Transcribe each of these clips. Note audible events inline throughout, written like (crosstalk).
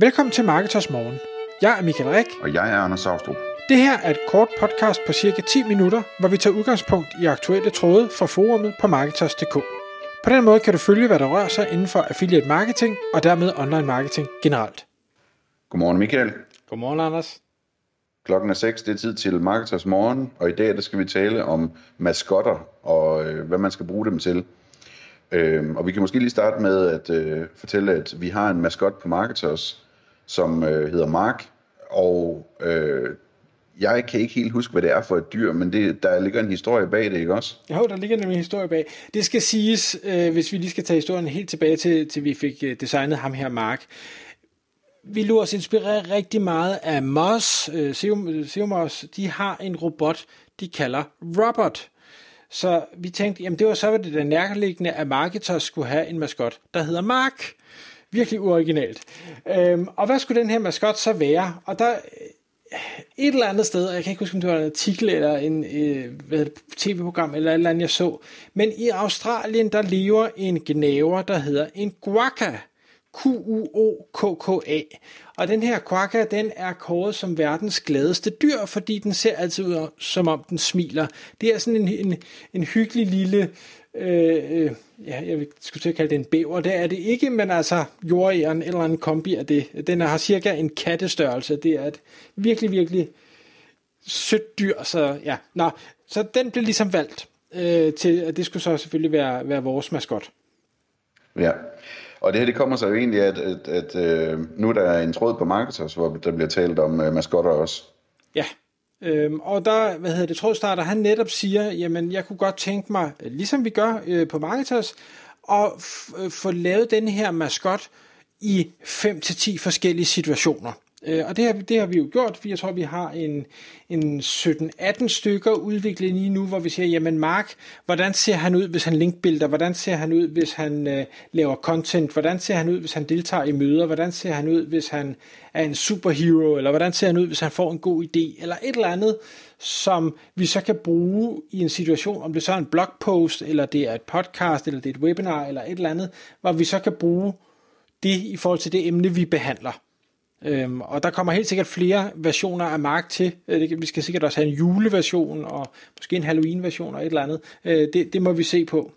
Velkommen til Marketers Morgen. Jeg er Michael Rik. Og jeg er Anders Saustrup. Det her er et kort podcast på cirka 10 minutter, hvor vi tager udgangspunkt i aktuelle tråde fra forumet på Marketers.dk. På den måde kan du følge, hvad der rører sig inden for affiliate marketing og dermed online marketing generelt. Godmorgen Michael. Godmorgen Anders. Klokken er 6, det er tid til Marketers Morgen, og i dag der skal vi tale om maskotter og øh, hvad man skal bruge dem til. Øh, og vi kan måske lige starte med at øh, fortælle, at vi har en maskot på Marketers, som øh, hedder Mark, og øh, jeg kan ikke helt huske, hvad det er for et dyr, men det, der ligger en historie bag det, ikke også? Jo, der ligger nemlig en historie bag. Det skal siges, øh, hvis vi lige skal tage historien helt tilbage til, til vi fik øh, designet ham her, Mark. Vi lå os inspirere rigtig meget af Moss, øh, De har en robot, de kalder Robot. Så vi tænkte, jamen det var så var det der nærliggende, at Marketers skulle have en maskot, der hedder Mark. Virkelig uoriginalt. Øhm, og hvad skulle den her maskot så være? Og der øh, et eller andet sted, jeg kan ikke huske, om det var en artikel eller en øh, tv-program eller et eller andet, jeg så, men i Australien, der lever en gnaver, der hedder en guaca. Q-U-O-K-K-A. Og den her quokka, den er kåret som verdens gladeste dyr, fordi den ser altid ud, som om den smiler. Det er sådan en, en, en hyggelig lille Øh, øh, ja, jeg skulle til at kalde det en bæver, det er det ikke, men altså jordæren eller en kombi af det. Den har cirka en kattestørrelse, det er et virkelig, virkelig sødt dyr, så ja, nå, så den blev ligesom valgt øh, til, at det skulle så selvfølgelig være, være vores maskot. Ja, og det her det kommer så jo egentlig, at, at, at, øh, nu der er en tråd på Marketers, hvor der bliver talt om uh, maskotter også. Ja, Øhm, og der, hvad hedder det, trådstarter, han netop siger, jamen jeg kunne godt tænke mig, øh, ligesom vi gør øh, på Marketers, at f- øh, få lavet den her maskot i 5-10 forskellige situationer. Øh, og det har, det har vi jo gjort, for jeg tror, vi har en, en 17-18 stykker udviklet lige nu, hvor vi siger, jamen Mark, hvordan ser han ud, hvis han linkbilder? Hvordan ser han ud, hvis han øh, laver content? Hvordan ser han ud, hvis han deltager i møder? Hvordan ser han ud, hvis han er en superhero? Eller hvordan ser han ud, hvis han får en god idé? Eller et eller andet, som vi så kan bruge i en situation, om det så er en blogpost, eller det er et podcast, eller det er et webinar, eller et eller andet, hvor vi så kan bruge det i forhold til det emne, vi behandler. Øhm, og der kommer helt sikkert flere versioner af Mark til. Øh, vi skal sikkert også have en juleversion, og måske en Halloween-version og et eller andet. Øh, det, det må vi se på.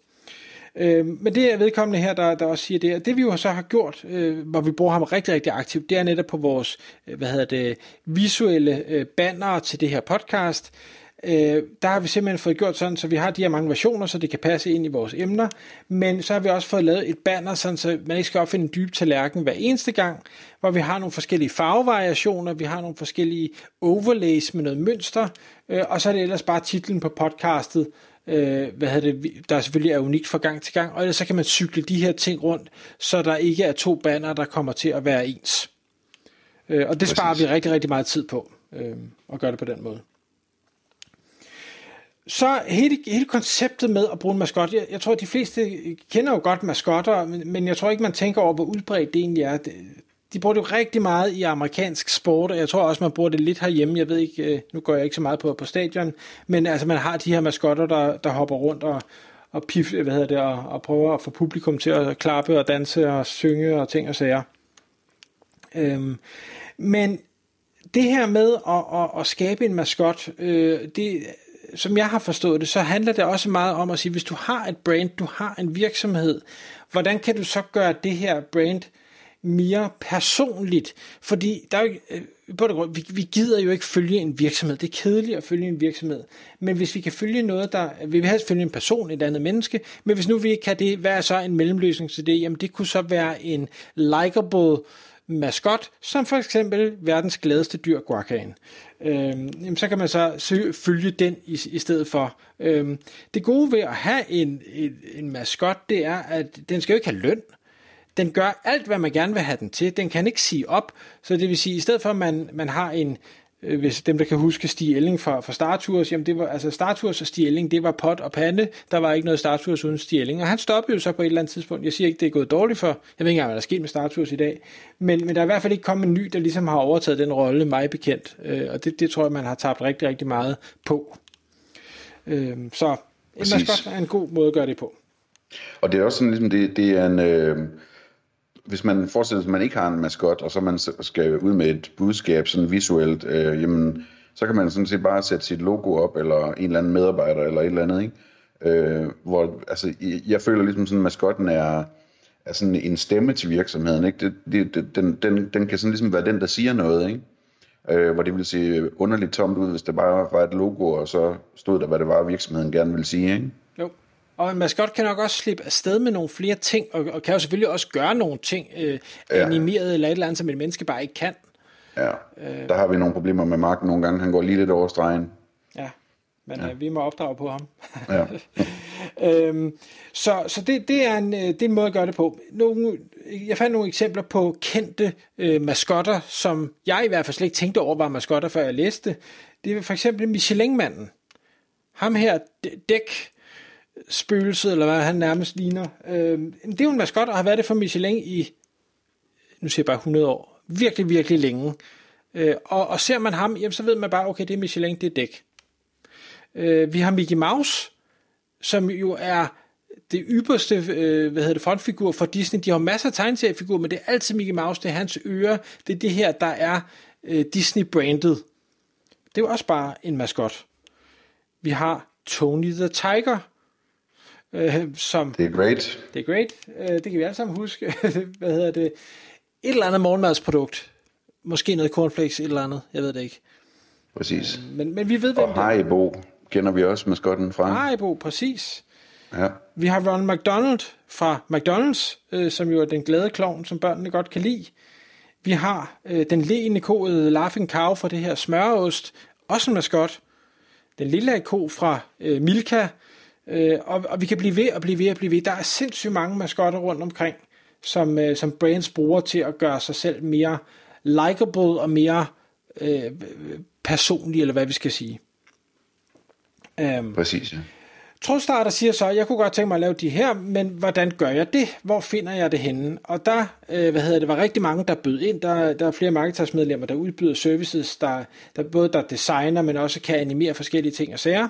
Øh, men det er vedkommende her, der, der også siger det. Det vi jo så har gjort, øh, hvor vi bruger ham rigtig, rigtig aktivt, det er netop på vores øh, hvad hedder det, visuelle øh, banner til det her podcast. Øh, der har vi simpelthen fået gjort sådan, så vi har de her mange versioner, så det kan passe ind i vores emner, men så har vi også fået lavet et banner, sådan, så man ikke skal opfinde en dyb tallerken hver eneste gang, hvor vi har nogle forskellige farvevariationer, vi har nogle forskellige overlays med noget mønster, øh, og så er det ellers bare titlen på podcastet, øh, hvad hedder det, der selvfølgelig er unikt fra gang til gang, og ellers så kan man cykle de her ting rundt, så der ikke er to banner, der kommer til at være ens. Øh, og det Præcis. sparer vi rigtig, rigtig meget tid på, øh, at gøre det på den måde. Så hele, hele konceptet med at bruge en maskot, jeg, jeg tror, at de fleste kender jo godt maskotter, men, men jeg tror ikke, man tænker over, hvor udbredt det egentlig er. De bruger det jo rigtig meget i amerikansk sport, og jeg tror også, man bruger det lidt herhjemme. Jeg ved ikke, øh, nu går jeg ikke så meget på, på stadion, men altså, man har de her maskotter, der, der hopper rundt og, og, pif, hvad hedder det, og, og prøver at få publikum til at klappe og danse og synge og ting og sager. Øhm, men det her med at, at, at skabe en maskot, øh, det som jeg har forstået det, så handler det også meget om at sige, hvis du har et brand, du har en virksomhed, hvordan kan du så gøre det her brand mere personligt? Fordi der er jo, øh, grund vi, vi gider jo ikke følge en virksomhed. Det er kedeligt at følge en virksomhed. Men hvis vi kan følge noget, der... Vi vil helst følge en person, et andet menneske. Men hvis nu vi ikke kan det, hvad er så en mellemløsning til det? Jamen det kunne så være en likable maskot, som for eksempel verdens gladeste dyr, guacaen. Øhm, så kan man så følge den i, i stedet for. Øhm, det gode ved at have en, en, en maskot, det er, at den skal jo ikke have løn. Den gør alt, hvad man gerne vil have den til. Den kan ikke sige op. Så det vil sige, at i stedet for, at man, man har en, hvis dem, der kan huske Stig Elling fra, fra Star Tours, jamen det var, altså Star Tours og Stig Elling, det var pot og pande, der var ikke noget Star Tours uden Stig Elling, og han stoppede jo så på et eller andet tidspunkt, jeg siger ikke, det er gået dårligt for, jeg ved ikke engang, hvad der er sket med Star Tours i dag, men, men der er i hvert fald ikke kommet en ny, der ligesom har overtaget den rolle, mig bekendt, øh, og det, det tror jeg, man har tabt rigtig, rigtig meget på. Øh, så en maskot er en god måde at gøre det på. Og det er også sådan, ligesom det, det er en... Øh hvis man forestiller sig, at man ikke har en maskot, og så man skal ud med et budskab sådan visuelt, øh, jamen, så kan man sådan set bare sætte sit logo op, eller en eller anden medarbejder, eller et eller andet, ikke? Øh, hvor, altså, jeg føler ligesom sådan, at maskotten er, er sådan en stemme til virksomheden, ikke? Det, det, det, den, den, den kan sådan ligesom være den, der siger noget, ikke? Øh, hvor det ville se underligt tomt ud, hvis det bare var et logo, og så stod der, hvad det var, virksomheden gerne ville sige, ikke? Jo. Og en maskot kan nok også slippe afsted med nogle flere ting, og, og kan jo selvfølgelig også gøre nogle ting øh, ja. animeret eller et eller andet, som et menneske bare ikke kan. Ja, øh, der har vi nogle problemer med Mark nogle gange. Han går lige lidt over stregen. Ja, men ja. øh, vi må opdrage på ham. ja. (laughs) øhm, så så det, det, er en, øh, det er en måde at gøre det på. Nogle, jeg fandt nogle eksempler på kendte øh, maskotter, som jeg i hvert fald slet ikke tænkte over var maskotter, før jeg læste det. er for eksempel Michelin-manden. Ham her, dæk spøgelset, eller hvad han nærmest ligner. Øh, det er jo en maskot, og har været det for Michelin i, nu siger jeg bare 100 år. Virkelig, virkelig længe. Øh, og, og ser man ham, jamen, så ved man bare, okay, det er Michelin, det er dæk. Øh, vi har Mickey Mouse, som jo er det ypperste øh, hvad hedder det, frontfigur for Disney. De har masser af tegneseriefigurer, men det er altid Mickey Mouse, det er hans ører. Det er det her, der er øh, Disney-branded. Det er jo også bare en maskot. Vi har Tony the Tiger, øh, som... Det er great. Det er great. Øh, det kan vi alle sammen huske. (laughs) hvad hedder det? Et eller andet morgenmadsprodukt. Måske noget cornflakes, et eller andet. Jeg ved det ikke. Præcis. Men, men vi ved, hvem Og Haribo kender vi også maskotten fra. Haribo, præcis. Ja. Vi har Ronald McDonald fra McDonald's, øh, som jo er den glade klovn, som børnene godt kan lide. Vi har øh, den leende koede Laughing Cow fra det her smøreost, også en maskot. Den lille ko fra øh, Milka, øh, og, og vi kan blive ved og blive ved og blive ved. Der er sindssygt mange maskotter rundt omkring, som, øh, som brands bruger til at gøre sig selv mere likable og mere øh, personlig, eller hvad vi skal sige. Um, Præcis, ja. Trodstarter siger så, jeg kunne godt tænke mig at lave de her, men hvordan gør jeg det? Hvor finder jeg det henne? Og der, øh, hvad hedder det, var rigtig mange, der bød ind. Der, der er flere marketersmedlemmer, der udbyder services, der, der både der designer, men også kan animere forskellige ting og sager.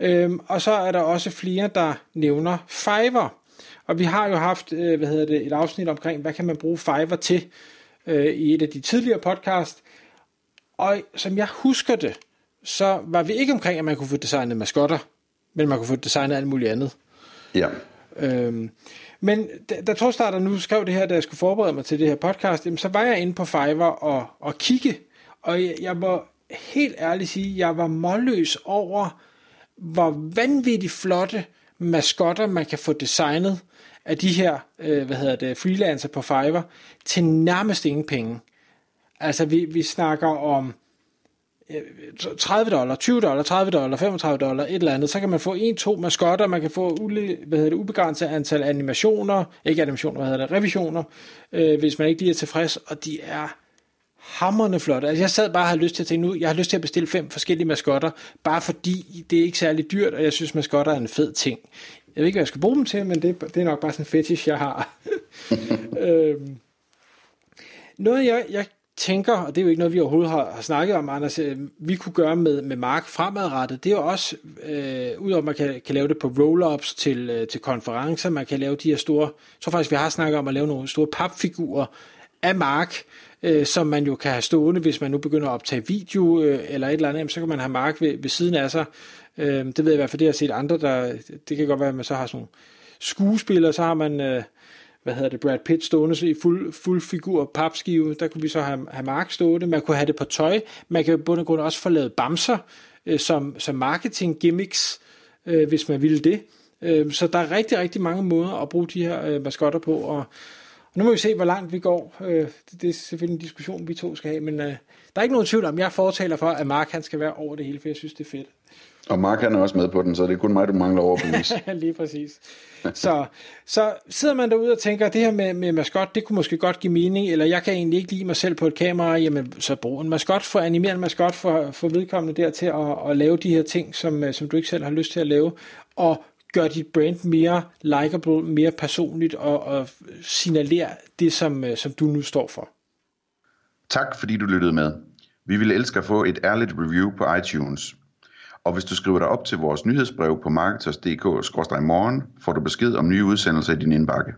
Øhm, og så er der også flere, der nævner Fiverr. Og vi har jo haft, øh, hvad hedder det, et afsnit omkring, hvad kan man bruge Fiverr til øh, i et af de tidligere podcast. Og som jeg husker det, så var vi ikke omkring, at man kunne få designet maskotter men man kunne få designet alt muligt andet. Ja. Øhm, men da, da Torstarter nu skrev det her, da jeg skulle forberede mig til det her podcast, jamen, så var jeg inde på Fiverr og, og kigge, og jeg, jeg må helt ærligt sige, jeg var målløs over, hvor vanvittigt flotte maskotter man kan få designet af de her, øh, hvad hedder det, freelancer på Fiverr, til nærmest ingen penge. Altså vi, vi snakker om 30 dollar, 20 dollar, 30 dollar, 35 dollar, et eller andet, så kan man få en, to maskotter, man kan få ule, hvad hedder det, ubegrænset antal animationer, ikke animationer, hvad hedder det, revisioner, øh, hvis man ikke lige er tilfreds, og de er hammerne flotte. Altså jeg sad bare og havde lyst til at tænke nu, jeg har lyst til at bestille fem forskellige maskotter, bare fordi det er ikke særlig dyrt, og jeg synes maskotter er en fed ting. Jeg ved ikke, hvad jeg skal bruge dem til, men det, det er nok bare sådan en fetish, jeg har. (laughs) øhm, noget, jeg, jeg tænker, og det er jo ikke noget, vi overhovedet har, har snakket om, Anders, øh, vi kunne gøre med, med Mark fremadrettet, det er jo også, øh, udover at man kan, kan lave det på roll-ups til, øh, til konferencer, man kan lave de her store, jeg tror faktisk, vi har snakket om at lave nogle store papfigurer af Mark, øh, som man jo kan have stående, hvis man nu begynder at optage video øh, eller et eller andet, så kan man have Mark ved, ved siden af sig. Øh, det ved jeg i hvert fald, det har set andre, der, det kan godt være, at man så har sådan nogle skuespillere, så har man... Øh, hvad hedder det, Brad Pitt stående i fuld, fuld figur papskive, der kunne vi så have, have Mark stående, man kunne have det på tøj, man kan i bund og grund også få lavet bamser øh, som, som marketing gimmicks, øh, hvis man ville det. Øh, så der er rigtig, rigtig mange måder at bruge de her øh, maskotter på, og, og nu må vi se, hvor langt vi går. Øh, det, det er selvfølgelig en diskussion, vi to skal have, men øh, der er ikke nogen tvivl om, jeg fortaler for, at Mark han skal være over det hele, for jeg synes, det er fedt. Og Mark han er også med på den, så det er kun mig, du mangler overbevise. (laughs) Lige præcis. Så, så sidder man derude og tænker, at det her med, med maskot, det kunne måske godt give mening, eller jeg kan egentlig ikke lide mig selv på et kamera, jamen så brug en maskot for animere en maskot for, for vedkommende der til at, at lave de her ting, som, øh, som du ikke selv har lyst til at lave, og gør dit brand mere likable, mere personligt, og, og signalere det, som, øh, som du nu står for. Tak fordi du lyttede med. Vi ville elske at få et ærligt review på iTunes. Og hvis du skriver dig op til vores nyhedsbrev på marketers.dk-morgen, får du besked om nye udsendelser i din indbakke.